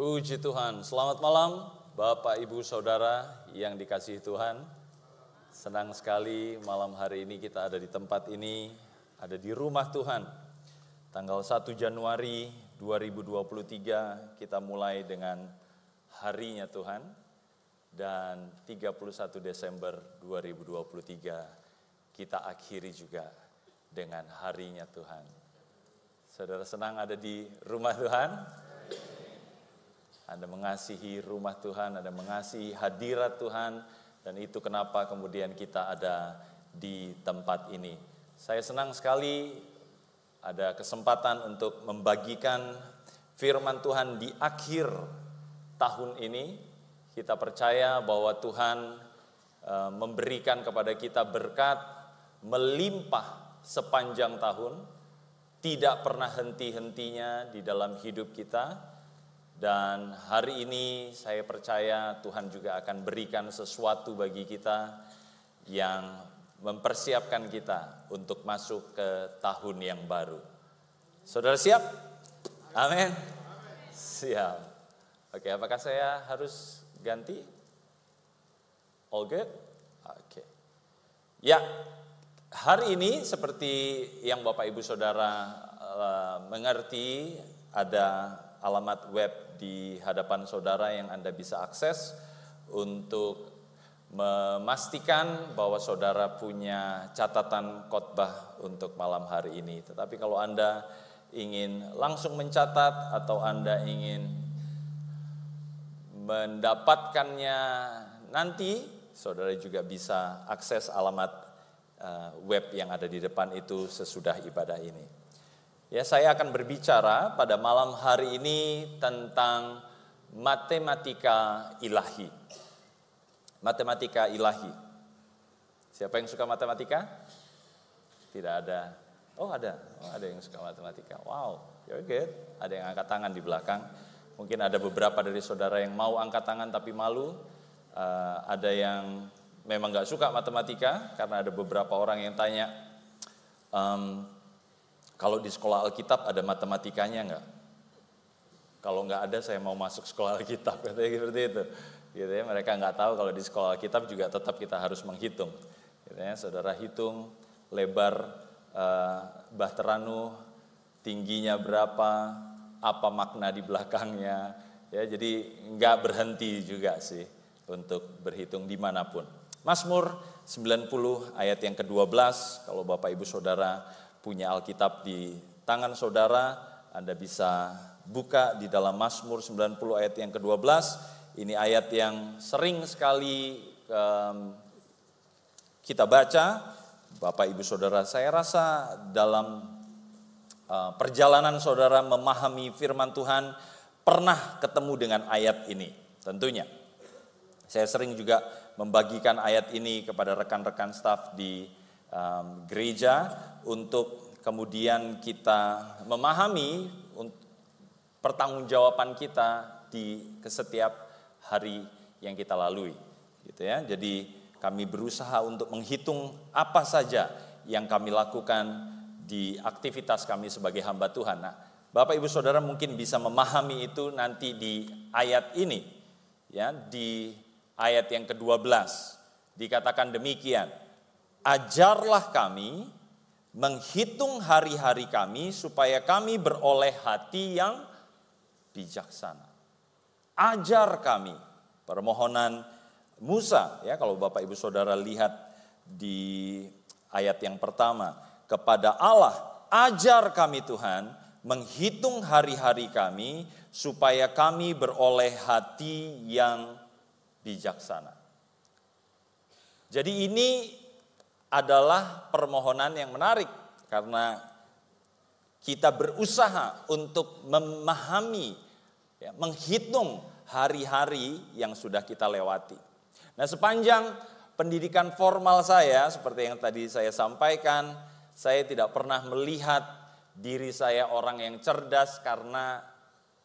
Puji Tuhan, selamat malam Bapak Ibu Saudara yang dikasihi Tuhan. Senang sekali malam hari ini kita ada di tempat ini, ada di rumah Tuhan. Tanggal 1 Januari 2023 kita mulai dengan harinya Tuhan dan 31 Desember 2023 kita akhiri juga dengan harinya Tuhan. Saudara senang ada di rumah Tuhan? Anda mengasihi rumah Tuhan, Anda mengasihi hadirat Tuhan, dan itu kenapa kemudian kita ada di tempat ini. Saya senang sekali ada kesempatan untuk membagikan firman Tuhan di akhir tahun ini. Kita percaya bahwa Tuhan e, memberikan kepada kita berkat melimpah sepanjang tahun, tidak pernah henti-hentinya di dalam hidup kita dan hari ini saya percaya Tuhan juga akan berikan sesuatu bagi kita yang mempersiapkan kita untuk masuk ke tahun yang baru. Saudara siap? Amin. Siap. Oke, apakah saya harus ganti? All good? Oke. Ya, hari ini seperti yang Bapak Ibu Saudara uh, mengerti ada alamat web di hadapan saudara yang Anda bisa akses untuk memastikan bahwa saudara punya catatan khotbah untuk malam hari ini. Tetapi kalau Anda ingin langsung mencatat atau Anda ingin mendapatkannya nanti, saudara juga bisa akses alamat eh, web yang ada di depan itu sesudah ibadah ini. Ya, saya akan berbicara pada malam hari ini tentang matematika ilahi. Matematika ilahi. Siapa yang suka matematika? Tidak ada. Oh, ada. Oh, ada yang suka matematika. Wow, you're good. Ada yang angkat tangan di belakang. Mungkin ada beberapa dari saudara yang mau angkat tangan tapi malu. Uh, ada yang memang nggak suka matematika karena ada beberapa orang yang tanya, um, kalau di sekolah Alkitab ada matematikanya enggak? Kalau enggak ada saya mau masuk sekolah Alkitab, katanya seperti itu. Gitu ya, mereka enggak tahu kalau di sekolah Alkitab juga tetap kita harus menghitung. Gitu ya, saudara hitung lebar uh, Bahteranu, tingginya berapa, apa makna di belakangnya. Ya, jadi enggak berhenti juga sih untuk berhitung di mana pun. Mazmur 90 ayat yang ke-12, kalau Bapak Ibu Saudara punya Alkitab di tangan saudara, Anda bisa buka di dalam Mazmur 90 ayat yang ke-12. Ini ayat yang sering sekali um, kita baca. Bapak Ibu Saudara, saya rasa dalam uh, perjalanan saudara memahami firman Tuhan pernah ketemu dengan ayat ini, tentunya. Saya sering juga membagikan ayat ini kepada rekan-rekan staf di um, gereja untuk kemudian kita memahami pertanggungjawaban kita di setiap hari yang kita lalui gitu ya. Jadi kami berusaha untuk menghitung apa saja yang kami lakukan di aktivitas kami sebagai hamba Tuhan. Nah, Bapak Ibu Saudara mungkin bisa memahami itu nanti di ayat ini ya, di ayat yang ke-12 dikatakan demikian ajarlah kami menghitung hari-hari kami supaya kami beroleh hati yang bijaksana. Ajar kami permohonan Musa ya kalau Bapak Ibu Saudara lihat di ayat yang pertama kepada Allah ajar kami Tuhan menghitung hari-hari kami supaya kami beroleh hati yang bijaksana. Jadi ini adalah permohonan yang menarik karena kita berusaha untuk memahami, ya, menghitung hari-hari yang sudah kita lewati. Nah, sepanjang pendidikan formal saya, seperti yang tadi saya sampaikan, saya tidak pernah melihat diri saya orang yang cerdas karena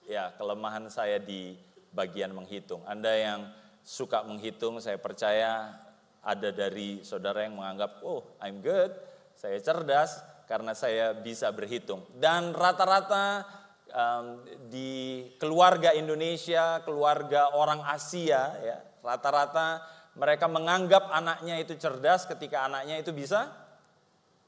ya kelemahan saya di bagian menghitung. Anda yang suka menghitung, saya percaya ada dari saudara yang menganggap, oh I'm good, saya cerdas karena saya bisa berhitung. Dan rata-rata um, di keluarga Indonesia, keluarga orang Asia, ya rata-rata mereka menganggap anaknya itu cerdas ketika anaknya itu bisa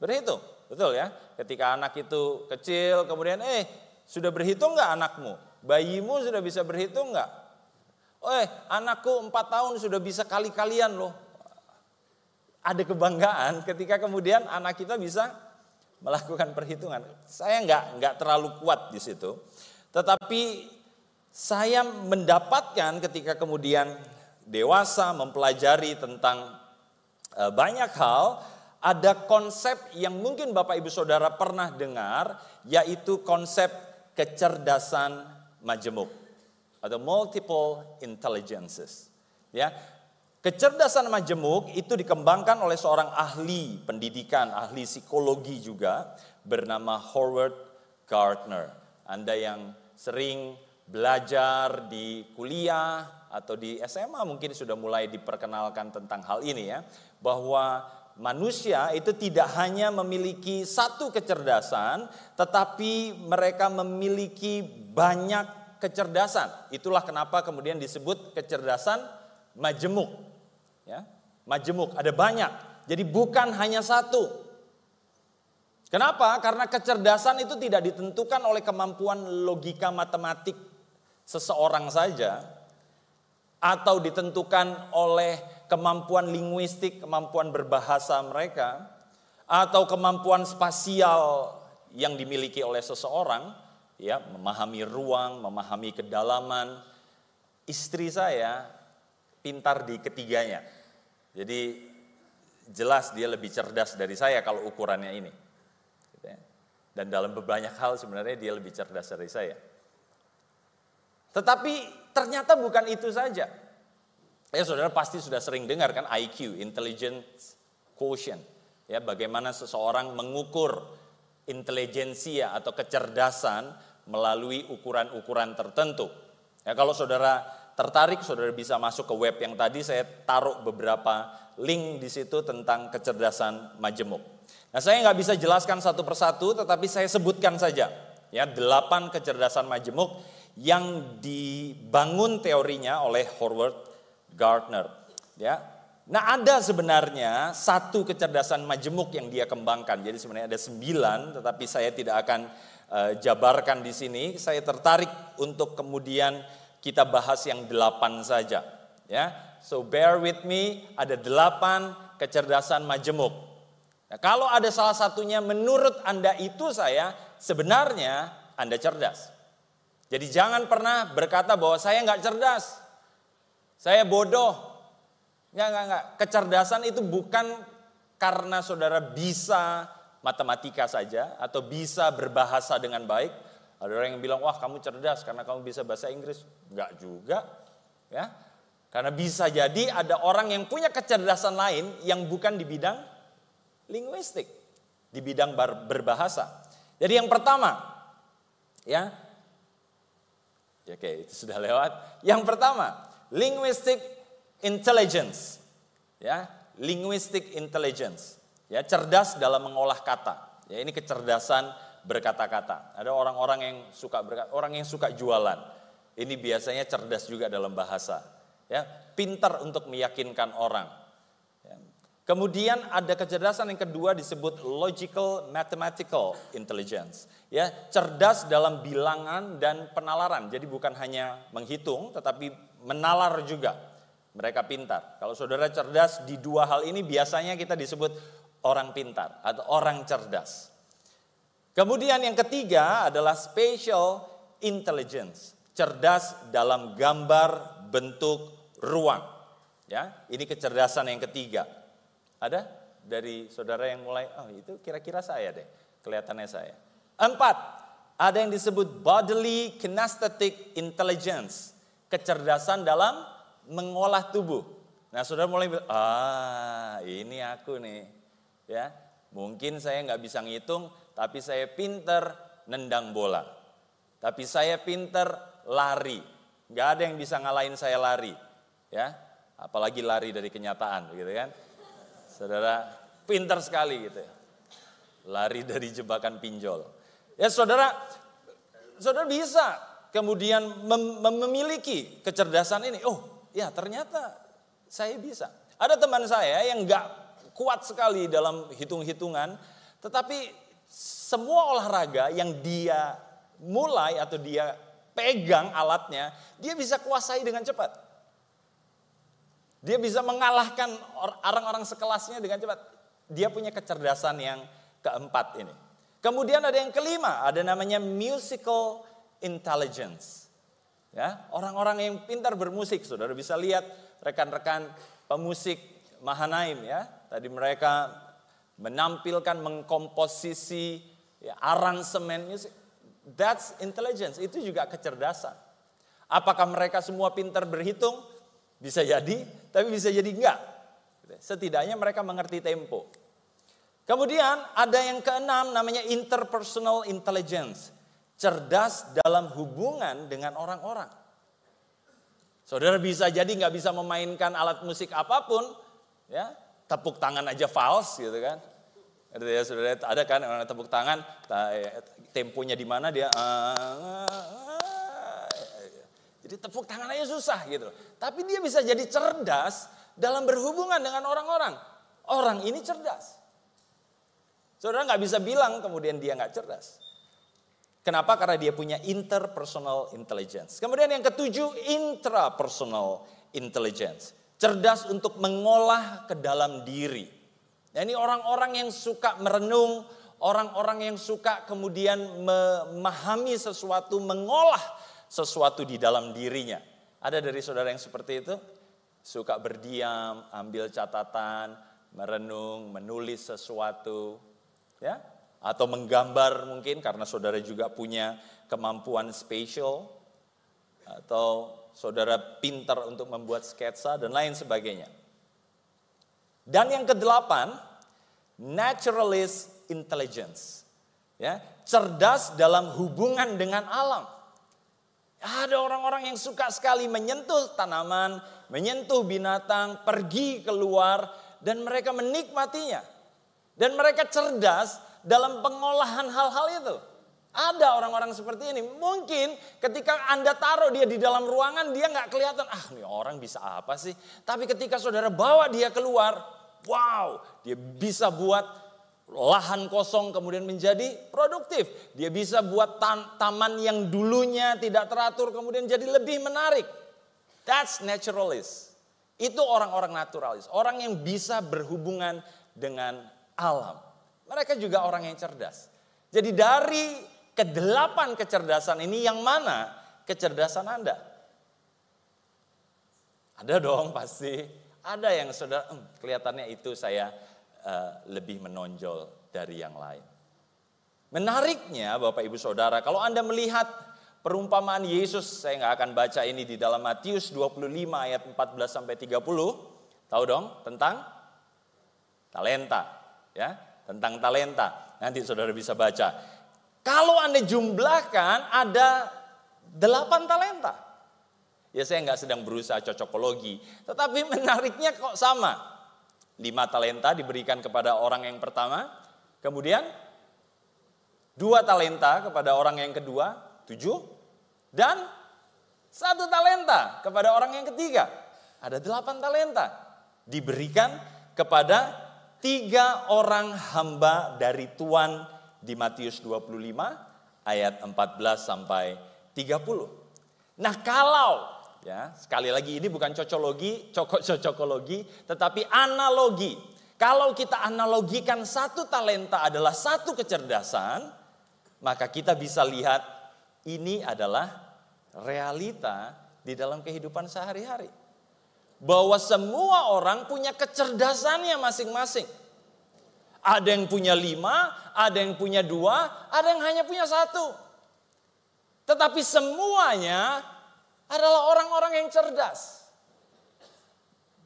berhitung, betul ya? Ketika anak itu kecil, kemudian eh sudah berhitung nggak anakmu? Bayimu sudah bisa berhitung nggak? Eh anakku empat tahun sudah bisa kali-kalian loh. Ada kebanggaan ketika kemudian anak kita bisa melakukan perhitungan. Saya nggak nggak terlalu kuat di situ, tetapi saya mendapatkan ketika kemudian dewasa mempelajari tentang e, banyak hal, ada konsep yang mungkin Bapak Ibu Saudara pernah dengar, yaitu konsep kecerdasan majemuk atau multiple intelligences. Ya, Kecerdasan majemuk itu dikembangkan oleh seorang ahli pendidikan, ahli psikologi juga bernama Howard Gardner. Anda yang sering belajar di kuliah atau di SMA mungkin sudah mulai diperkenalkan tentang hal ini ya, bahwa manusia itu tidak hanya memiliki satu kecerdasan, tetapi mereka memiliki banyak kecerdasan. Itulah kenapa kemudian disebut kecerdasan majemuk. Ya, majemuk, ada banyak. Jadi bukan hanya satu. Kenapa? Karena kecerdasan itu tidak ditentukan oleh kemampuan logika matematik seseorang saja atau ditentukan oleh kemampuan linguistik, kemampuan berbahasa mereka atau kemampuan spasial yang dimiliki oleh seseorang, ya, memahami ruang, memahami kedalaman. Istri saya pintar di ketiganya. Jadi jelas dia lebih cerdas dari saya kalau ukurannya ini. Gitu ya. Dan dalam banyak hal sebenarnya dia lebih cerdas dari saya. Tetapi ternyata bukan itu saja. Ya saudara pasti sudah sering dengar kan IQ, Intelligence Quotient. Ya bagaimana seseorang mengukur intelijensia atau kecerdasan melalui ukuran-ukuran tertentu. Ya kalau saudara tertarik, saudara bisa masuk ke web yang tadi saya taruh beberapa link di situ tentang kecerdasan majemuk. Nah, saya nggak bisa jelaskan satu persatu, tetapi saya sebutkan saja ya delapan kecerdasan majemuk yang dibangun teorinya oleh Howard Gardner. Ya, nah ada sebenarnya satu kecerdasan majemuk yang dia kembangkan. Jadi sebenarnya ada sembilan, tetapi saya tidak akan uh, jabarkan di sini. Saya tertarik untuk kemudian kita bahas yang delapan saja. Ya, so bear with me. Ada delapan kecerdasan majemuk. Nah, kalau ada salah satunya menurut anda itu saya sebenarnya anda cerdas. Jadi jangan pernah berkata bahwa saya nggak cerdas, saya bodoh. Nggak, nggak, nggak. Kecerdasan itu bukan karena saudara bisa matematika saja atau bisa berbahasa dengan baik, ada orang yang bilang, wah kamu cerdas karena kamu bisa bahasa Inggris. Enggak juga. ya Karena bisa jadi ada orang yang punya kecerdasan lain yang bukan di bidang linguistik. Di bidang berbahasa. Jadi yang pertama, ya, ya oke itu sudah lewat. Yang pertama, linguistic intelligence. Ya, linguistic intelligence. Ya, cerdas dalam mengolah kata. Ya, ini kecerdasan berkata-kata. Ada orang-orang yang suka berkata, orang yang suka jualan. Ini biasanya cerdas juga dalam bahasa. Ya, pintar untuk meyakinkan orang. Ya. Kemudian ada kecerdasan yang kedua disebut logical mathematical intelligence. Ya, cerdas dalam bilangan dan penalaran. Jadi bukan hanya menghitung tetapi menalar juga. Mereka pintar. Kalau saudara cerdas di dua hal ini biasanya kita disebut orang pintar atau orang cerdas. Kemudian yang ketiga adalah spatial intelligence, cerdas dalam gambar, bentuk, ruang. Ya, ini kecerdasan yang ketiga. Ada dari saudara yang mulai, oh itu kira-kira saya deh, kelihatannya saya. Empat, ada yang disebut bodily kinesthetic intelligence, kecerdasan dalam mengolah tubuh. Nah, saudara mulai, ah ini aku nih, ya. Mungkin saya nggak bisa ngitung, tapi saya pinter nendang bola. Tapi saya pinter lari. Gak ada yang bisa ngalahin saya lari. Ya, apalagi lari dari kenyataan gitu kan. Saudara pinter sekali gitu ya. Lari dari jebakan pinjol. Ya saudara, saudara bisa kemudian mem memiliki kecerdasan ini. Oh ya ternyata saya bisa. Ada teman saya yang nggak kuat sekali dalam hitung-hitungan, tetapi semua olahraga yang dia mulai atau dia pegang alatnya, dia bisa kuasai dengan cepat. Dia bisa mengalahkan orang-orang sekelasnya dengan cepat. Dia punya kecerdasan yang keempat ini. Kemudian ada yang kelima, ada namanya musical intelligence. Ya, orang-orang yang pintar bermusik, Saudara bisa lihat rekan-rekan pemusik Mahanaim ya. Tadi mereka menampilkan mengkomposisi ya, aransemen musik. That's intelligence, itu juga kecerdasan. Apakah mereka semua pintar berhitung? Bisa jadi, tapi bisa jadi enggak. Setidaknya mereka mengerti tempo. Kemudian ada yang keenam namanya interpersonal intelligence. Cerdas dalam hubungan dengan orang-orang. Saudara bisa jadi nggak bisa memainkan alat musik apa pun, ya tepuk tangan aja fals gitu kan. Ada ya saudara ada kan orang tepuk tangan, temponya di mana dia. Jadi tepuk tangan aja susah gitu. Tapi dia bisa jadi cerdas dalam berhubungan dengan orang-orang. Orang ini cerdas. Saudara nggak bisa bilang kemudian dia nggak cerdas. Kenapa? Karena dia punya interpersonal intelligence. Kemudian yang ketujuh, intrapersonal intelligence. Cerdas untuk mengolah ke dalam diri. Nah, ini orang-orang yang suka merenung, orang-orang yang suka kemudian memahami sesuatu, mengolah sesuatu di dalam dirinya. Ada dari saudara yang seperti itu? Suka berdiam, ambil catatan, merenung, menulis sesuatu. Ya, atau menggambar mungkin karena saudara juga punya kemampuan spesial atau saudara pintar untuk membuat sketsa dan lain sebagainya. Dan yang kedelapan, naturalist intelligence. Ya, cerdas dalam hubungan dengan alam. Ada orang-orang yang suka sekali menyentuh tanaman, menyentuh binatang, pergi keluar dan mereka menikmatinya. Dan mereka cerdas dalam pengolahan hal-hal itu. Ada orang-orang seperti ini. Mungkin ketika Anda taruh dia di dalam ruangan, dia nggak kelihatan. Ah, ini orang bisa apa sih? Tapi ketika saudara bawa dia keluar, wow, dia bisa buat lahan kosong kemudian menjadi produktif. Dia bisa buat taman yang dulunya tidak teratur kemudian jadi lebih menarik. That's naturalist. Itu orang-orang naturalis, orang yang bisa berhubungan dengan alam. Mereka juga orang yang cerdas. Jadi dari kedelapan kecerdasan ini yang mana kecerdasan Anda? Ada dong pasti. Ada yang saudara, hmm, kelihatannya itu saya uh, lebih menonjol dari yang lain. Menariknya Bapak Ibu Saudara, kalau Anda melihat perumpamaan Yesus, saya nggak akan baca ini di dalam Matius 25 ayat 14 sampai 30. Tahu dong tentang talenta, ya tentang talenta. Nanti saudara bisa baca. Kalau Anda jumlahkan ada delapan talenta. Ya saya nggak sedang berusaha cocokologi. Tetapi menariknya kok sama. Lima talenta diberikan kepada orang yang pertama. Kemudian dua talenta kepada orang yang kedua. Tujuh. Dan satu talenta kepada orang yang ketiga. Ada delapan talenta. Diberikan kepada tiga orang hamba dari Tuhan di Matius 25 ayat 14 sampai 30. Nah kalau ya sekali lagi ini bukan cocologi, cocok cocokologi, tetapi analogi. Kalau kita analogikan satu talenta adalah satu kecerdasan, maka kita bisa lihat ini adalah realita di dalam kehidupan sehari-hari bahwa semua orang punya kecerdasannya masing-masing. Ada yang punya lima, ada yang punya dua, ada yang hanya punya satu. Tetapi semuanya adalah orang-orang yang cerdas.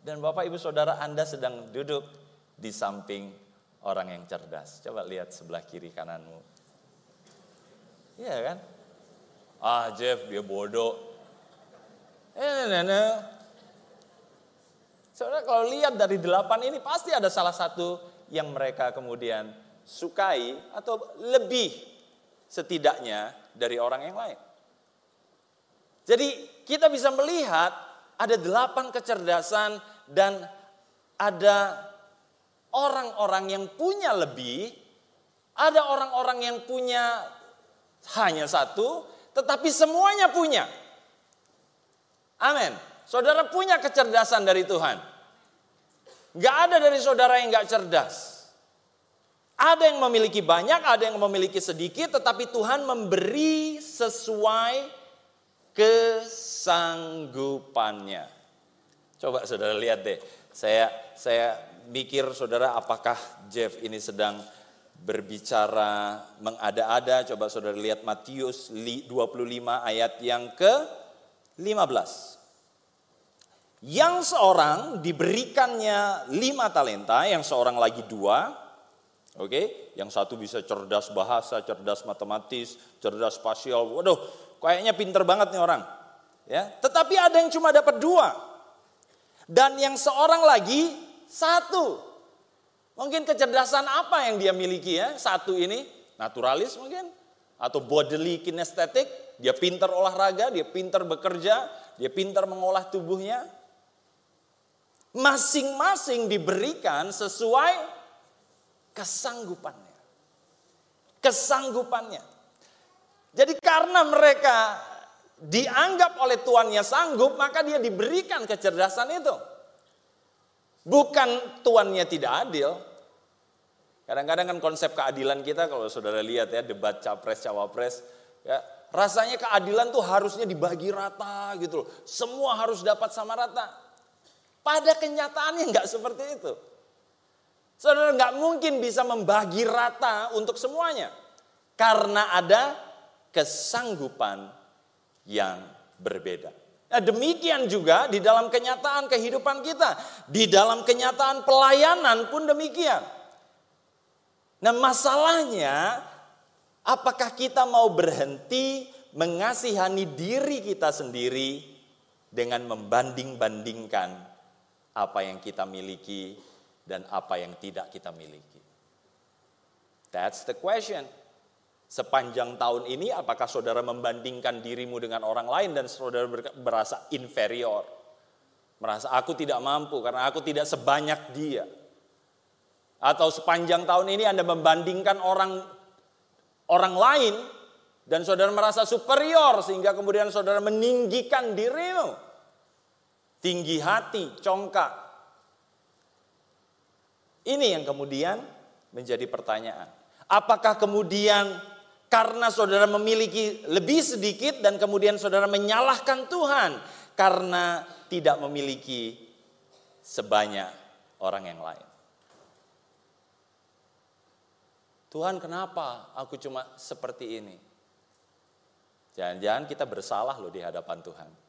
Dan Bapak Ibu Saudara Anda sedang duduk di samping orang yang cerdas. Coba lihat sebelah kiri kananmu. Iya kan? Ah Jeff dia bodoh. Eh, nah, nah, Saudara kalau lihat dari delapan ini pasti ada salah satu yang mereka kemudian sukai atau lebih setidaknya dari orang yang lain. Jadi kita bisa melihat ada delapan kecerdasan dan ada orang-orang yang punya lebih, ada orang-orang yang punya hanya satu, tetapi semuanya punya. Amin. Saudara punya kecerdasan dari Tuhan. Gak ada dari saudara yang gak cerdas. Ada yang memiliki banyak, ada yang memiliki sedikit, tetapi Tuhan memberi sesuai kesanggupannya. Coba saudara lihat deh. Saya saya mikir saudara apakah Jeff ini sedang berbicara mengada-ada. Coba saudara lihat Matius 25 ayat yang ke 15. Yang seorang diberikannya lima talenta, yang seorang lagi dua, Oke, okay? yang satu bisa cerdas bahasa, cerdas matematis, cerdas spasial. Waduh, kayaknya pinter banget nih orang. Ya, tetapi ada yang cuma dapat dua. Dan yang seorang lagi satu. Mungkin kecerdasan apa yang dia miliki ya? Satu ini naturalis mungkin atau bodily kinesthetic, dia pinter olahraga, dia pinter bekerja, dia pinter mengolah tubuhnya. Masing-masing diberikan sesuai kesanggupannya. Kesanggupannya. Jadi karena mereka dianggap oleh tuannya sanggup, maka dia diberikan kecerdasan itu. Bukan tuannya tidak adil. Kadang-kadang kan konsep keadilan kita kalau saudara lihat ya debat capres cawapres ya rasanya keadilan tuh harusnya dibagi rata gitu loh. Semua harus dapat sama rata. Pada kenyataannya nggak seperti itu. Saudara nggak mungkin bisa membagi rata untuk semuanya. Karena ada kesanggupan yang berbeda. Nah, demikian juga di dalam kenyataan kehidupan kita. Di dalam kenyataan pelayanan pun demikian. Nah masalahnya apakah kita mau berhenti mengasihani diri kita sendiri dengan membanding-bandingkan apa yang kita miliki dan apa yang tidak kita miliki. That's the question. Sepanjang tahun ini apakah saudara membandingkan dirimu dengan orang lain dan saudara merasa inferior? Merasa aku tidak mampu karena aku tidak sebanyak dia. Atau sepanjang tahun ini Anda membandingkan orang orang lain dan saudara merasa superior sehingga kemudian saudara meninggikan dirimu. Tinggi hati, congkak, ini yang kemudian menjadi pertanyaan. Apakah kemudian karena saudara memiliki lebih sedikit dan kemudian saudara menyalahkan Tuhan karena tidak memiliki sebanyak orang yang lain? Tuhan kenapa aku cuma seperti ini? Jangan-jangan kita bersalah loh di hadapan Tuhan.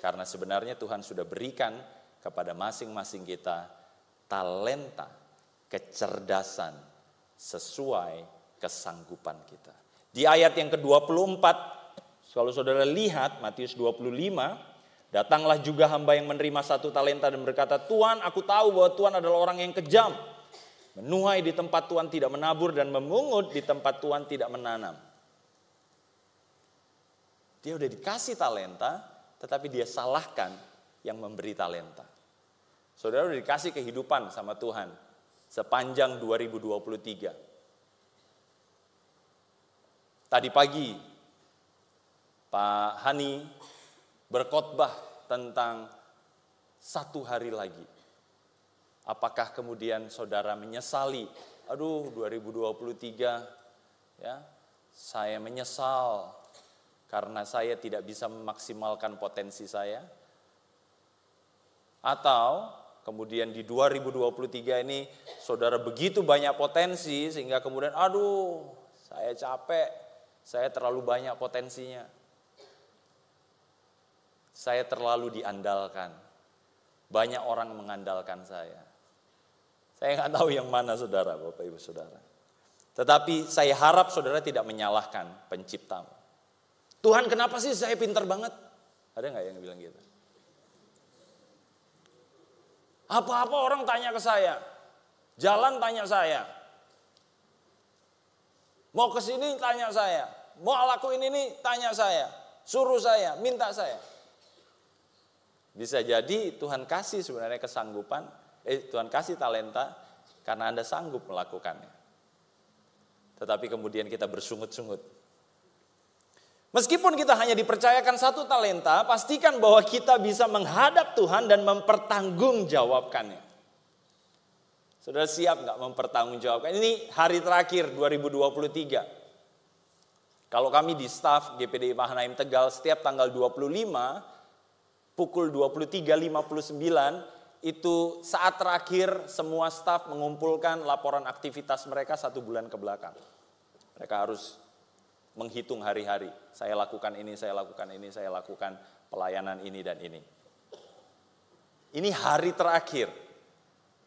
Karena sebenarnya Tuhan sudah berikan kepada masing-masing kita talenta kecerdasan sesuai kesanggupan kita. Di ayat yang ke-24, kalau saudara lihat Matius 25, datanglah juga hamba yang menerima satu talenta dan berkata, Tuhan aku tahu bahwa Tuhan adalah orang yang kejam. Menuai di tempat Tuhan tidak menabur dan memungut di tempat Tuhan tidak menanam. Dia udah dikasih talenta, tetapi dia salahkan yang memberi talenta. Saudara udah dikasih kehidupan sama Tuhan, sepanjang 2023. Tadi pagi Pak Hani berkhotbah tentang satu hari lagi. Apakah kemudian saudara menyesali, aduh 2023 ya, saya menyesal karena saya tidak bisa memaksimalkan potensi saya? Atau Kemudian di 2023 ini saudara begitu banyak potensi sehingga kemudian aduh saya capek, saya terlalu banyak potensinya. Saya terlalu diandalkan. Banyak orang mengandalkan saya. Saya nggak tahu yang mana saudara, Bapak Ibu Saudara. Tetapi saya harap saudara tidak menyalahkan penciptamu. Tuhan kenapa sih saya pintar banget? Ada nggak yang bilang gitu? Apa-apa orang tanya ke saya. Jalan tanya saya. Mau ke sini tanya saya. Mau lakuin ini tanya saya, suruh saya, minta saya. Bisa jadi Tuhan kasih sebenarnya kesanggupan, eh Tuhan kasih talenta karena Anda sanggup melakukannya. Tetapi kemudian kita bersungut-sungut. Meskipun kita hanya dipercayakan satu talenta, pastikan bahwa kita bisa menghadap Tuhan dan mempertanggungjawabkannya. Sudah siap nggak mempertanggungjawabkan? Ini hari terakhir 2023. Kalau kami di staff GPD Mahanaim Tegal setiap tanggal 25 pukul 23.59 itu saat terakhir semua staff mengumpulkan laporan aktivitas mereka satu bulan ke belakang. Mereka harus menghitung hari-hari. Saya lakukan ini, saya lakukan ini, saya lakukan pelayanan ini dan ini. Ini hari terakhir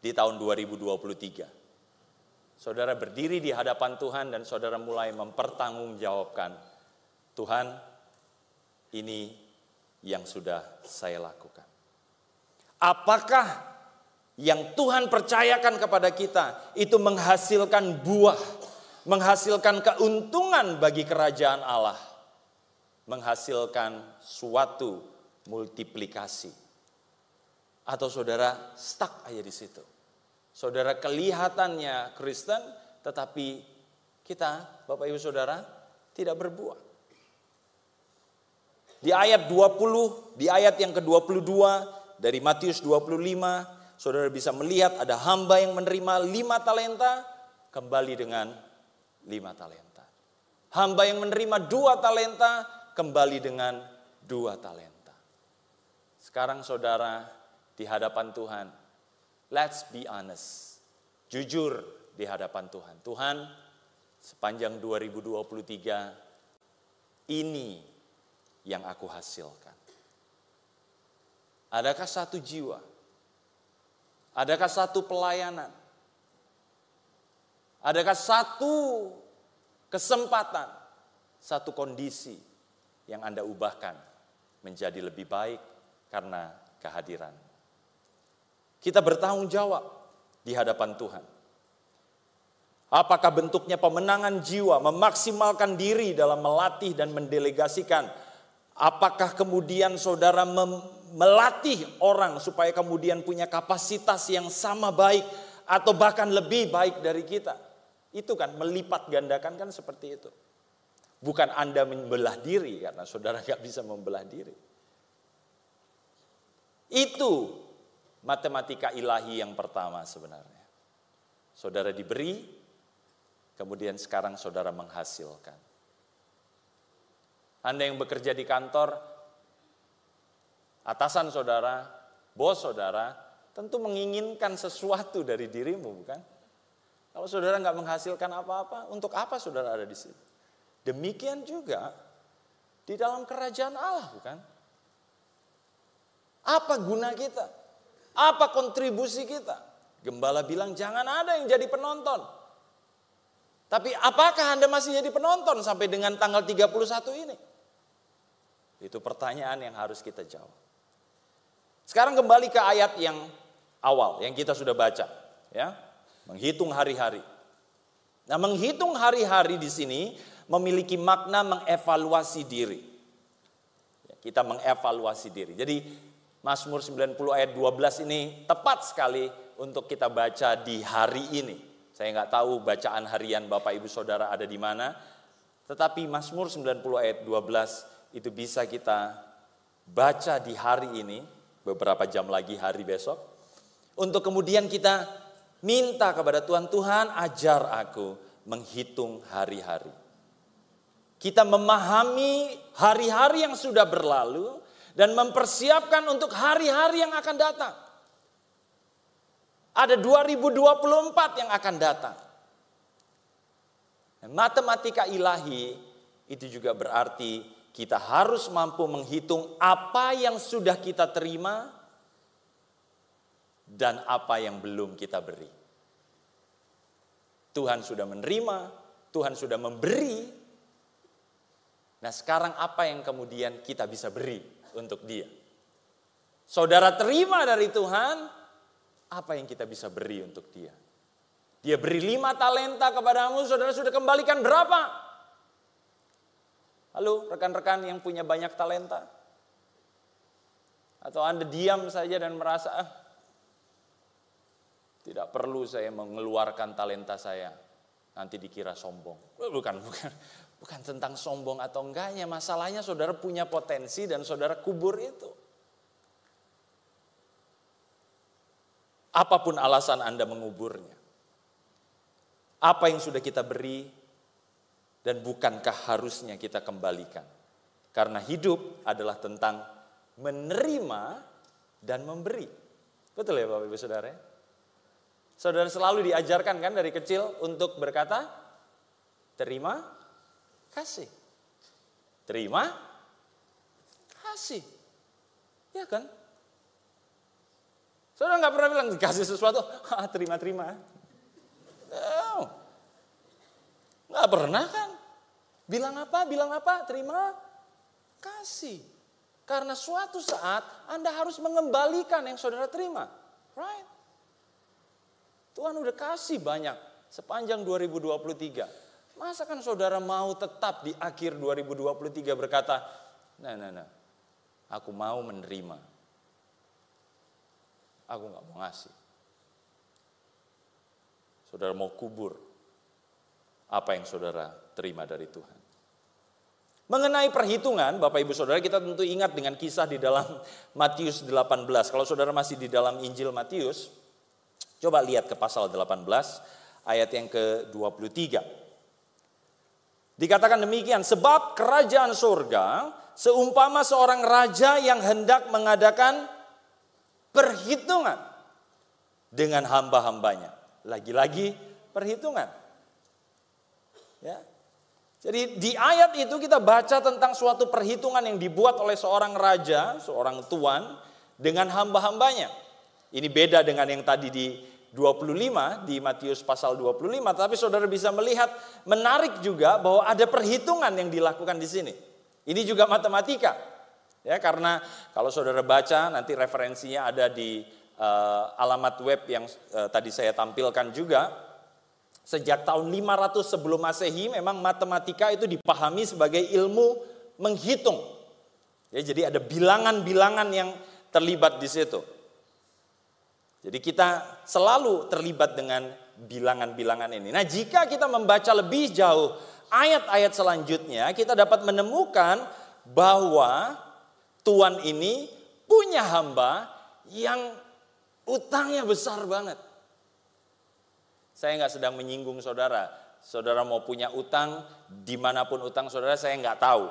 di tahun 2023. Saudara berdiri di hadapan Tuhan dan saudara mulai mempertanggungjawabkan, Tuhan, ini yang sudah saya lakukan. Apakah yang Tuhan percayakan kepada kita itu menghasilkan buah, menghasilkan keuntungan bagi kerajaan Allah, menghasilkan suatu multiplikasi. Atau saudara stuck aja di situ. Saudara kelihatannya Kristen, tetapi kita, Bapak Ibu Saudara, tidak berbuah. Di ayat 20, di ayat yang ke-22 dari Matius 25, saudara bisa melihat ada hamba yang menerima lima talenta, kembali dengan lima talenta. Hamba yang menerima dua talenta, kembali dengan dua talenta. Sekarang saudara di hadapan Tuhan, Let's be honest. Jujur di hadapan Tuhan. Tuhan, sepanjang 2023 ini yang aku hasilkan. Adakah satu jiwa? Adakah satu pelayanan? Adakah satu kesempatan, satu kondisi yang Anda ubahkan menjadi lebih baik karena kehadiran kita bertanggung jawab di hadapan Tuhan. Apakah bentuknya pemenangan jiwa, memaksimalkan diri dalam melatih dan mendelegasikan? Apakah kemudian saudara melatih orang supaya kemudian punya kapasitas yang sama baik atau bahkan lebih baik dari kita? Itu kan melipat gandakan kan seperti itu. Bukan Anda membelah diri karena saudara gak bisa membelah diri. Itu matematika ilahi yang pertama sebenarnya. Saudara diberi, kemudian sekarang saudara menghasilkan. Anda yang bekerja di kantor, atasan saudara, bos saudara, tentu menginginkan sesuatu dari dirimu, bukan? Kalau saudara nggak menghasilkan apa-apa, untuk apa saudara ada di sini? Demikian juga di dalam kerajaan Allah, bukan? Apa guna kita? Apa kontribusi kita? Gembala bilang jangan ada yang jadi penonton. Tapi apakah Anda masih jadi penonton sampai dengan tanggal 31 ini? Itu pertanyaan yang harus kita jawab. Sekarang kembali ke ayat yang awal yang kita sudah baca, ya. Menghitung hari-hari. Nah, menghitung hari-hari di sini memiliki makna mengevaluasi diri. Ya, kita mengevaluasi diri. Jadi Mazmur 90 ayat 12 ini tepat sekali untuk kita baca di hari ini. Saya nggak tahu bacaan harian Bapak Ibu Saudara ada di mana, tetapi Mazmur 90 ayat 12 itu bisa kita baca di hari ini, beberapa jam lagi hari besok, untuk kemudian kita minta kepada Tuhan, Tuhan ajar aku menghitung hari-hari. Kita memahami hari-hari yang sudah berlalu, dan mempersiapkan untuk hari-hari yang akan datang. Ada 2024 yang akan datang. matematika ilahi itu juga berarti kita harus mampu menghitung apa yang sudah kita terima dan apa yang belum kita beri. Tuhan sudah menerima, Tuhan sudah memberi. Nah, sekarang apa yang kemudian kita bisa beri? untuk dia. Saudara terima dari Tuhan, apa yang kita bisa beri untuk dia? Dia beri lima talenta kepadamu, saudara sudah kembalikan berapa? Halo rekan-rekan yang punya banyak talenta. Atau Anda diam saja dan merasa, ah, tidak perlu saya mengeluarkan talenta saya. Nanti dikira sombong. Bukan, bukan. Bukan tentang sombong atau enggaknya. Masalahnya saudara punya potensi dan saudara kubur itu. Apa pun alasan Anda menguburnya. Apa yang sudah kita beri dan bukankah harusnya kita kembalikan. Karena hidup adalah tentang menerima dan memberi. Betul ya Bapak Ibu Saudara? Saudara selalu diajarkan kan dari kecil untuk berkata, terima kasih. Terima kasih. Ya kan? Saudara nggak pernah bilang kasih sesuatu, ah, terima-terima. Oh. Nggak pernah kan? Bilang apa? Bilang apa? Terima kasih. Karena suatu saat Anda harus mengembalikan yang saudara terima. Right? Tuhan udah kasih banyak sepanjang 2023. Masa kan saudara mau tetap di akhir 2023 berkata, nah, nah, nah, aku mau menerima. Aku nggak mau ngasih. Saudara mau kubur apa yang saudara terima dari Tuhan. Mengenai perhitungan, Bapak Ibu Saudara, kita tentu ingat dengan kisah di dalam Matius 18. Kalau saudara masih di dalam Injil Matius, Coba lihat ke pasal 18 ayat yang ke-23. Dikatakan demikian, sebab kerajaan surga seumpama seorang raja yang hendak mengadakan perhitungan dengan hamba-hambanya. Lagi-lagi perhitungan. Ya. Jadi di ayat itu kita baca tentang suatu perhitungan yang dibuat oleh seorang raja, seorang tuan dengan hamba-hambanya. Ini beda dengan yang tadi di 25 di Matius pasal 25, tapi saudara bisa melihat menarik juga bahwa ada perhitungan yang dilakukan di sini. Ini juga matematika. Ya, karena kalau saudara baca nanti referensinya ada di uh, alamat web yang uh, tadi saya tampilkan juga. Sejak tahun 500 sebelum Masehi memang matematika itu dipahami sebagai ilmu menghitung. Ya, jadi ada bilangan-bilangan yang terlibat di situ. Jadi kita selalu terlibat dengan bilangan-bilangan ini. Nah, jika kita membaca lebih jauh ayat-ayat selanjutnya, kita dapat menemukan bahwa Tuhan ini punya hamba yang utangnya besar banget. Saya nggak sedang menyinggung saudara. Saudara mau punya utang, di mana pun utang saudara saya nggak tahu.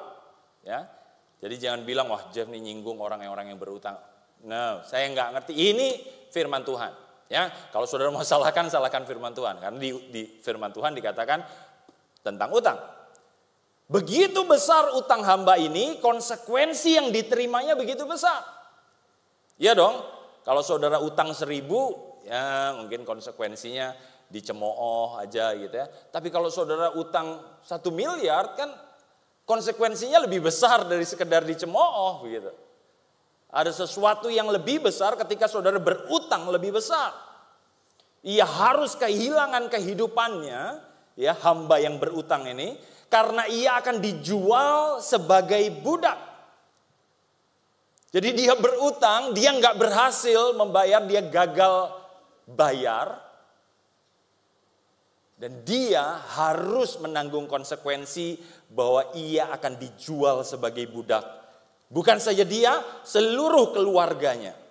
Ya, jadi jangan bilang wah Jeff nih nyinggung orang-orang yang berutang. No, saya nggak ngerti. Ini firman Tuhan. Ya, kalau saudara mau salahkan, salahkan firman Tuhan. Karena di, di firman Tuhan dikatakan tentang utang. Begitu besar utang hamba ini, konsekuensi yang diterimanya begitu besar. Ya dong, kalau saudara utang seribu, ya mungkin konsekuensinya dicemooh aja gitu ya. Tapi kalau saudara utang satu miliar kan konsekuensinya lebih besar dari sekedar dicemooh begitu. Ada sesuatu yang lebih besar ketika saudara berutang lebih besar. Ia harus kehilangan kehidupannya, ya hamba yang berutang ini, karena ia akan dijual sebagai budak. Jadi dia berutang, dia nggak berhasil membayar, dia gagal bayar, dan dia harus menanggung konsekuensi bahwa ia akan dijual sebagai budak Bukan saja dia, seluruh keluarganya.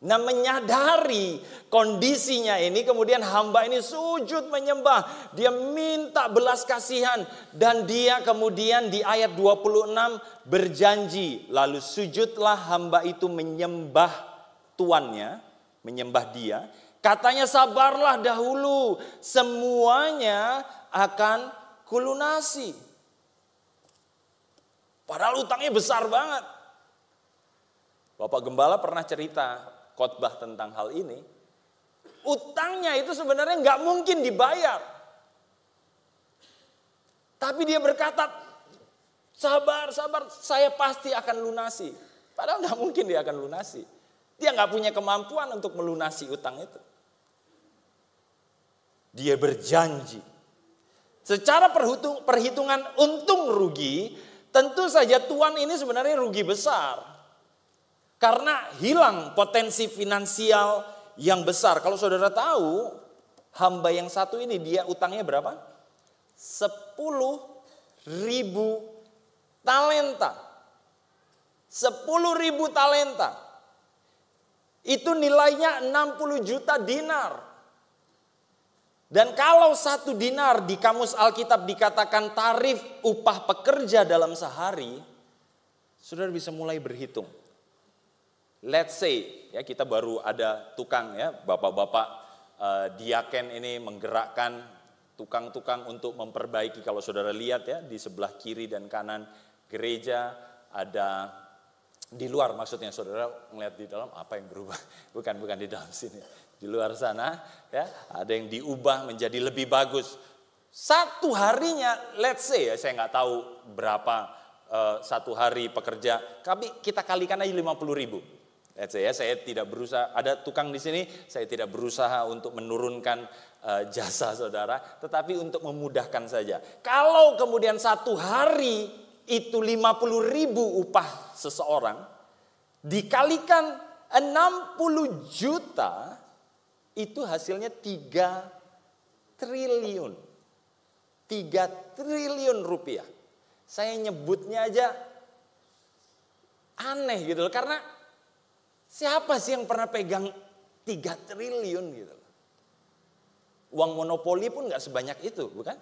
Nah menyadari kondisinya ini kemudian hamba ini sujud menyembah. Dia minta belas kasihan dan dia kemudian di ayat 26 berjanji. Lalu sujudlah hamba itu menyembah tuannya, menyembah dia. Katanya sabarlah dahulu semuanya akan kulunasi. Padahal utangnya besar banget. Bapak Gembala pernah cerita khotbah tentang hal ini. Utangnya itu sebenarnya nggak mungkin dibayar. Tapi dia berkata, sabar, sabar, saya pasti akan lunasi. Padahal nggak mungkin dia akan lunasi. Dia nggak punya kemampuan untuk melunasi utang itu. Dia berjanji Secara perhitungan untung rugi, tentu saja tuan ini sebenarnya rugi besar. Karena hilang potensi finansial yang besar. Kalau saudara tahu, hamba yang satu ini dia utangnya berapa? 10 ribu talenta. 10 ribu talenta. Itu nilainya 60 juta dinar. Dan kalau satu dinar di kamus Alkitab dikatakan tarif upah pekerja dalam sehari, saudara bisa mulai berhitung. Let's say ya kita baru ada tukang ya bapak-bapak uh, diaken ini menggerakkan tukang-tukang untuk memperbaiki. Kalau saudara lihat ya di sebelah kiri dan kanan gereja ada di luar maksudnya saudara melihat di dalam apa yang berubah? Bukan bukan di dalam sini di luar sana ya ada yang diubah menjadi lebih bagus. Satu harinya let's say ya saya nggak tahu berapa uh, satu hari pekerja tapi kita kalikan aja 50 ribu. Let's say ya saya tidak berusaha ada tukang di sini saya tidak berusaha untuk menurunkan uh, jasa saudara tetapi untuk memudahkan saja. Kalau kemudian satu hari itu 50 ribu upah seseorang dikalikan 60 juta itu hasilnya 3 triliun. 3 triliun rupiah. Saya nyebutnya aja aneh gitu loh. Karena siapa sih yang pernah pegang 3 triliun gitu loh. Uang monopoli pun gak sebanyak itu, bukan?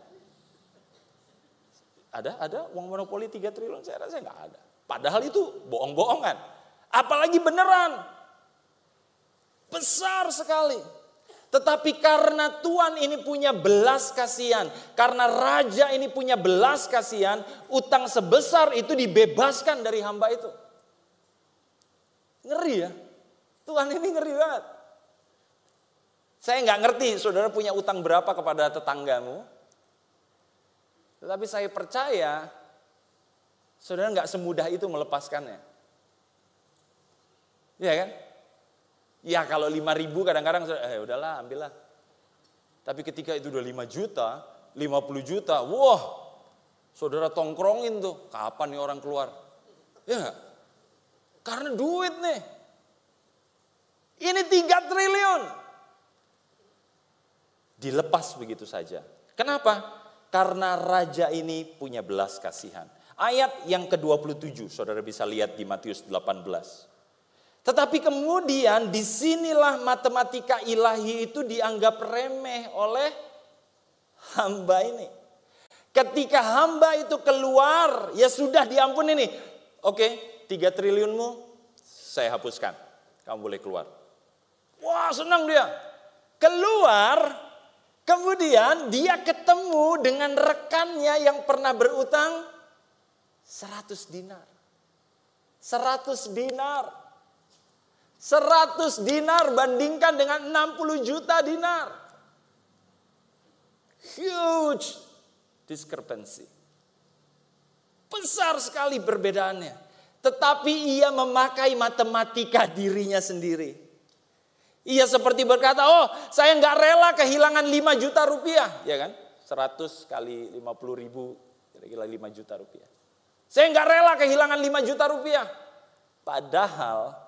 Ada, ada uang monopoli 3 triliun? Saya rasa gak ada. Padahal itu bohong-bohongan. Apalagi beneran. Besar sekali. Tetapi karena Tuhan ini punya belas kasihan, karena raja ini punya belas kasihan, utang sebesar itu dibebaskan dari hamba itu. Ngeri ya. Tuhan ini ngeri banget. Saya nggak ngerti saudara punya utang berapa kepada tetanggamu. Tetapi saya percaya saudara nggak semudah itu melepaskannya. Iya kan? Ya kalau 5 ribu kadang-kadang, eh udahlah ambillah. Tapi ketika itu udah 5 juta, 50 juta, wah saudara tongkrongin tuh, kapan nih orang keluar? Ya Karena duit nih. Ini 3 triliun. Dilepas begitu saja. Kenapa? Karena raja ini punya belas kasihan. Ayat yang ke-27, saudara bisa lihat di Matius 18. Tetapi kemudian di sinilah matematika ilahi itu dianggap remeh oleh hamba ini. Ketika hamba itu keluar, ya sudah diampuni nih. Oke, tiga triliunmu saya hapuskan. Kamu boleh keluar. Wah senang dia. Keluar, kemudian dia ketemu dengan rekannya yang pernah berutang 100 dinar. 100 dinar. 100 dinar bandingkan dengan 60 juta dinar. Huge discrepancy. Besar sekali perbedaannya. Tetapi ia memakai matematika dirinya sendiri. Ia seperti berkata, oh saya nggak rela kehilangan 5 juta rupiah. Ya kan? 100 kali 50 ribu, kira-kira 5 juta rupiah. Saya nggak rela kehilangan 5 juta rupiah. Padahal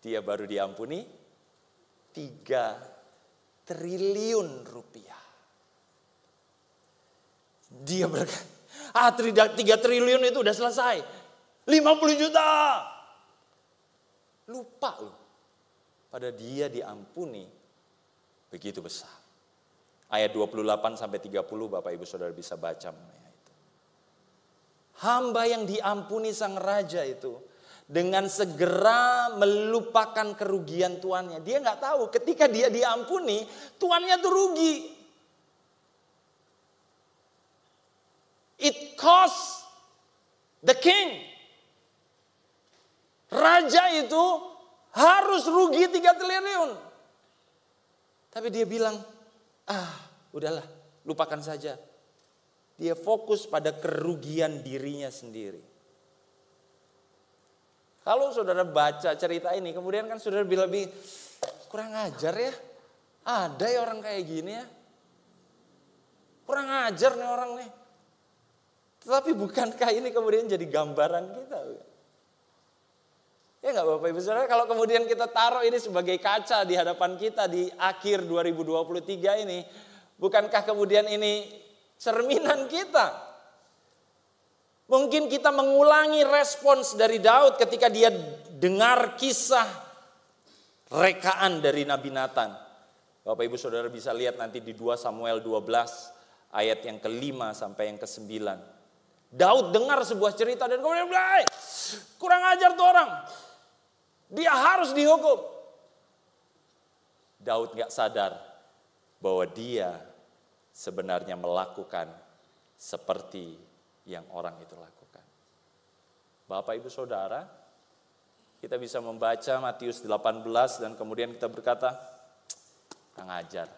dia baru diampuni 3 triliun rupiah. Dia berkata, ah 3 triliun itu udah selesai. 50 juta. Lupa loh. Pada dia diampuni begitu besar. Ayat 28 sampai 30 Bapak Ibu Saudara bisa baca mengenai itu. Hamba yang diampuni sang raja itu dengan segera melupakan kerugian tuannya. Dia nggak tahu ketika dia diampuni, tuannya tuh rugi. It cost the king. Raja itu harus rugi tiga triliun. Tapi dia bilang, ah udahlah lupakan saja. Dia fokus pada kerugian dirinya sendiri. Kalau saudara baca cerita ini, kemudian kan saudara bilang lebih kurang ajar ya. Ada ya orang kayak gini ya. kurang ajar nih orang nih. Tetapi bukankah ini kemudian jadi gambaran kita? Ya nggak Bapak Ibu Saudara, kalau kemudian kita taruh ini sebagai kaca di hadapan kita di akhir 2023 ini, bukankah kemudian ini cerminan kita? Mungkin kita mengulangi respons dari Daud ketika dia dengar kisah rekaan dari Nabi Nathan. Bapak Ibu Saudara bisa lihat nanti di 2 Samuel 12 ayat yang kelima sampai yang kesembilan. Daud dengar sebuah cerita dan kemudian bilang, kurang ajar tuh orang. Dia harus dihukum. Daud gak sadar bahwa dia sebenarnya melakukan seperti yang orang itu lakukan. Bapak ibu saudara, kita bisa membaca Matius 18 dan kemudian kita berkata, kurang ajar.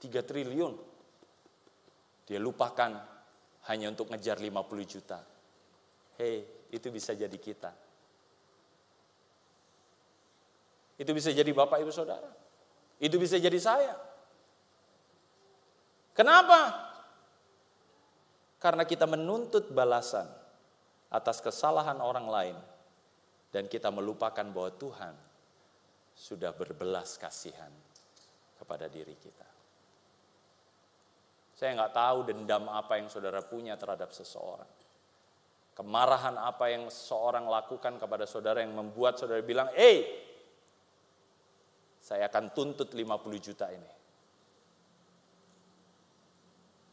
3 triliun. Dia lupakan hanya untuk ngejar 50 juta. Hei, itu bisa jadi kita. Itu bisa jadi Bapak Ibu Saudara. Itu bisa jadi saya. Kenapa? Karena kita menuntut balasan atas kesalahan orang lain dan kita melupakan bahwa Tuhan sudah berbelas kasihan kepada diri kita. Saya nggak tahu dendam apa yang saudara punya terhadap seseorang. Kemarahan apa yang seseorang lakukan kepada saudara yang membuat saudara bilang, eh, saya akan tuntut 50 juta ini.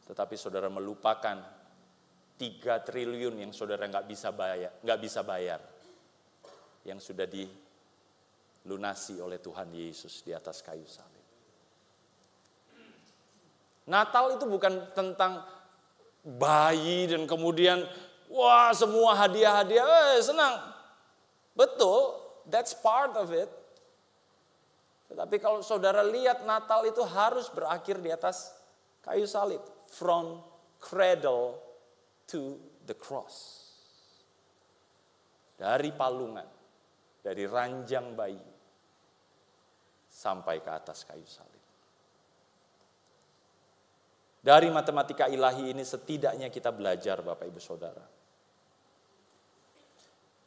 Tetapi saudara melupakan 3 triliun yang saudara nggak bisa bayar, nggak bisa bayar, yang sudah dilunasi oleh Tuhan Yesus di atas kayu salib. Natal itu bukan tentang bayi dan kemudian wah semua hadiah-hadiah, eh, senang. Betul, that's part of it. Tetapi kalau saudara lihat Natal itu harus berakhir di atas kayu salib. From cradle to the cross. Dari palungan, dari ranjang bayi, sampai ke atas kayu salib. Dari matematika ilahi ini setidaknya kita belajar Bapak Ibu Saudara.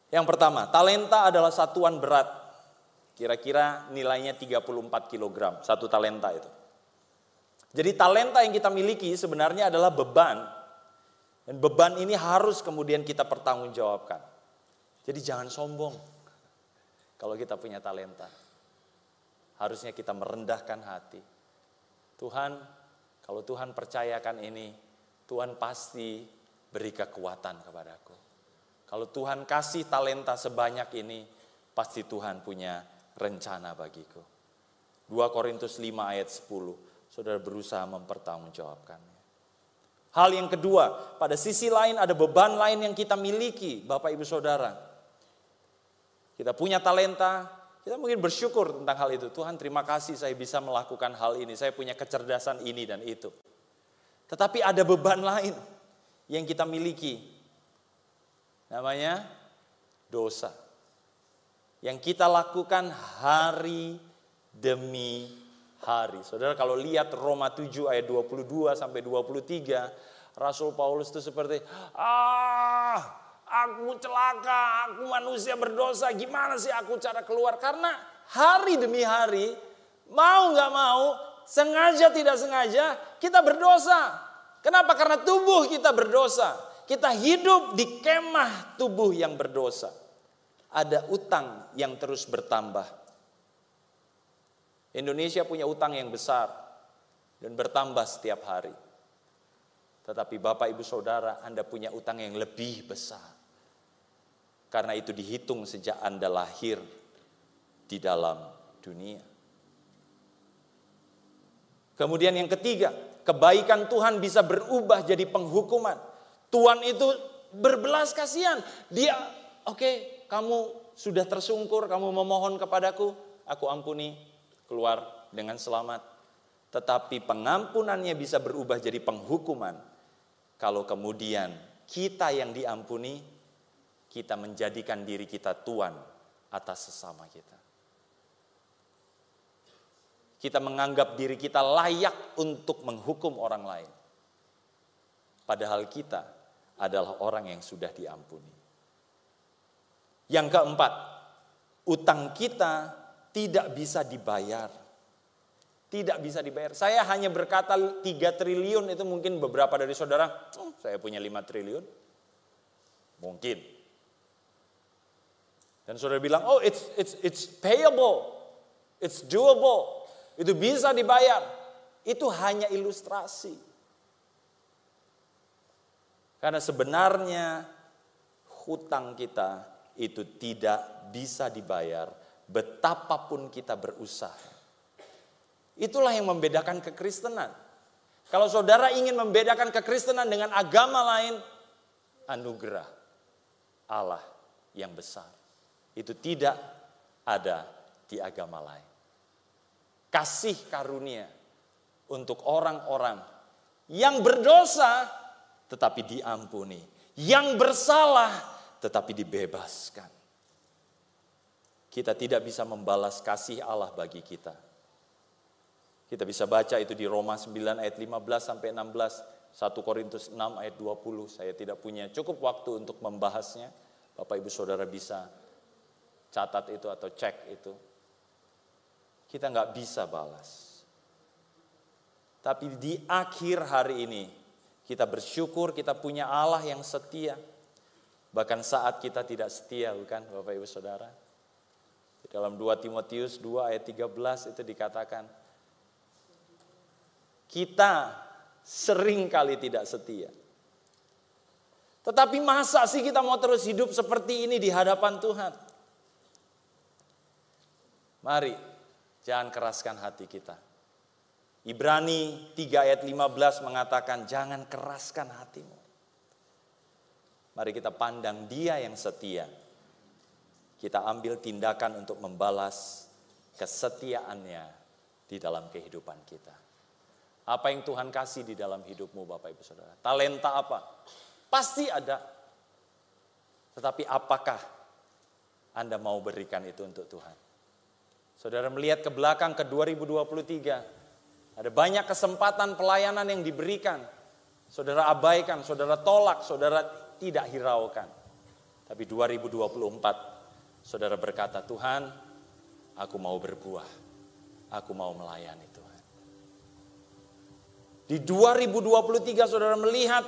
Yang pertama, talenta adalah satuan berat Kira-kira nilainya 34 kg, satu talenta itu. Jadi talenta yang kita miliki sebenarnya adalah beban. Dan beban ini harus kemudian kita pertanggungjawabkan. Jadi jangan sombong kalau kita punya talenta. Harusnya kita merendahkan hati. Tuhan, kalau Tuhan percayakan ini, Tuhan pasti beri kekuatan kepadaku. Kalau Tuhan kasih talenta sebanyak ini, pasti Tuhan punya rencana bagiku. 2 Korintus 5 ayat 10. Saudara berusaha mempertanggungjawabkannya. Hal yang kedua, pada sisi lain ada beban lain yang kita miliki, Bapak Ibu Saudara. Kita punya talenta, kita mungkin bersyukur tentang hal itu. Tuhan terima kasih saya bisa melakukan hal ini, saya punya kecerdasan ini dan itu. Tetapi ada beban lain yang kita miliki. Namanya dosa yang kita lakukan hari demi hari. Saudara kalau lihat Roma 7 ayat 22 sampai 23, Rasul Paulus itu seperti, ah aku celaka, aku manusia berdosa, gimana sih aku cara keluar? Karena hari demi hari, mau nggak mau, sengaja tidak sengaja, kita berdosa. Kenapa? Karena tubuh kita berdosa. Kita hidup di kemah tubuh yang berdosa ada utang yang terus bertambah. Indonesia punya utang yang besar dan bertambah setiap hari. Tetapi Bapak Ibu Saudara, Anda punya utang yang lebih besar. Karena itu dihitung sejak Anda lahir di dalam dunia. Kemudian yang ketiga, kebaikan Tuhan bisa berubah jadi penghukuman. Tuhan itu berbelas kasihan. Dia oke, okay, kamu sudah tersungkur, kamu memohon kepadaku, aku ampuni, keluar dengan selamat. Tetapi pengampunannya bisa berubah jadi penghukuman. Kalau kemudian kita yang diampuni, kita menjadikan diri kita tuan atas sesama kita. Kita menganggap diri kita layak untuk menghukum orang lain. padahal kita adalah orang yang sudah diampuni. Yang keempat, utang kita tidak bisa dibayar. Tidak bisa dibayar. Saya hanya berkata 3 triliun itu mungkin beberapa dari saudara, oh, saya punya 5 triliun. Mungkin. Dan saudara bilang, oh it's, it's, it's payable. It's doable. Itu bisa dibayar. Itu hanya ilustrasi. Karena sebenarnya hutang kita itu tidak bisa dibayar betapapun kita berusaha. Itulah yang membedakan kekristenan. Kalau saudara ingin membedakan kekristenan dengan agama lain, anugerah Allah yang besar. Itu tidak ada di agama lain. Kasih karunia untuk orang-orang yang berdosa tetapi diampuni, yang bersalah tetapi dibebaskan. Kita tidak bisa membalas kasih Allah bagi kita. Kita bisa baca itu di Roma 9 ayat 15 sampai 16, 1 Korintus 6 ayat 20. Saya tidak punya cukup waktu untuk membahasnya. Bapak Ibu Saudara bisa catat itu atau cek itu. Kita nggak bisa balas. Tapi di akhir hari ini, kita bersyukur kita punya Allah yang setia Bahkan saat kita tidak setia bukan Bapak Ibu Saudara. Dalam 2 Timotius 2 ayat 13 itu dikatakan. Kita sering kali tidak setia. Tetapi masa sih kita mau terus hidup seperti ini di hadapan Tuhan? Mari, jangan keraskan hati kita. Ibrani 3 ayat 15 mengatakan, jangan keraskan hatimu. Mari kita pandang dia yang setia. Kita ambil tindakan untuk membalas kesetiaannya di dalam kehidupan kita. Apa yang Tuhan kasih di dalam hidupmu Bapak Ibu Saudara? Talenta apa? Pasti ada. Tetapi apakah Anda mau berikan itu untuk Tuhan? Saudara melihat ke belakang ke 2023, ada banyak kesempatan pelayanan yang diberikan. Saudara abaikan, saudara tolak, saudara tidak hiraukan. Tapi 2024 saudara berkata, Tuhan aku mau berbuah. Aku mau melayani Tuhan. Di 2023 saudara melihat,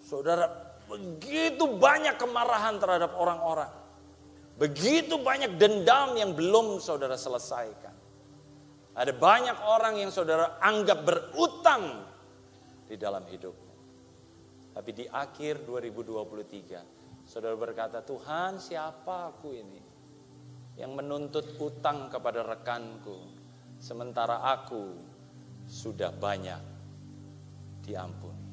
saudara begitu banyak kemarahan terhadap orang-orang. Begitu banyak dendam yang belum saudara selesaikan. Ada banyak orang yang saudara anggap berutang di dalam hidup. Tapi di akhir 2023, saudara berkata, Tuhan siapa aku ini? Yang menuntut utang kepada rekanku. Sementara aku sudah banyak diampuni.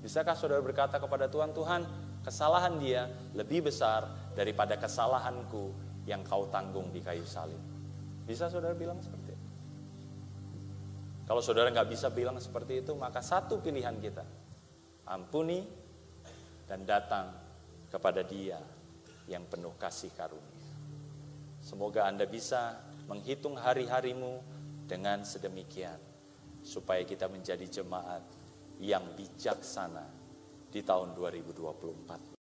Bisakah saudara berkata kepada Tuhan, Tuhan kesalahan dia lebih besar daripada kesalahanku yang kau tanggung di kayu salib. Bisa saudara bilang seperti kalau saudara nggak bisa bilang seperti itu, maka satu pilihan kita, ampuni dan datang kepada Dia yang penuh kasih karunia. Semoga Anda bisa menghitung hari-harimu dengan sedemikian, supaya kita menjadi jemaat yang bijaksana di tahun 2024.